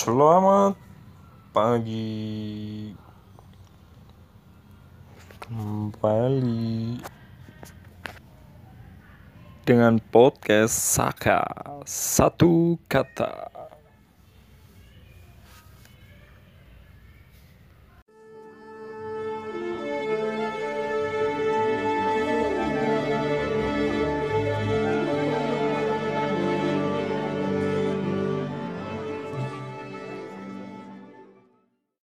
Selamat pagi. Kembali Dengan podcast Saka Satu kata.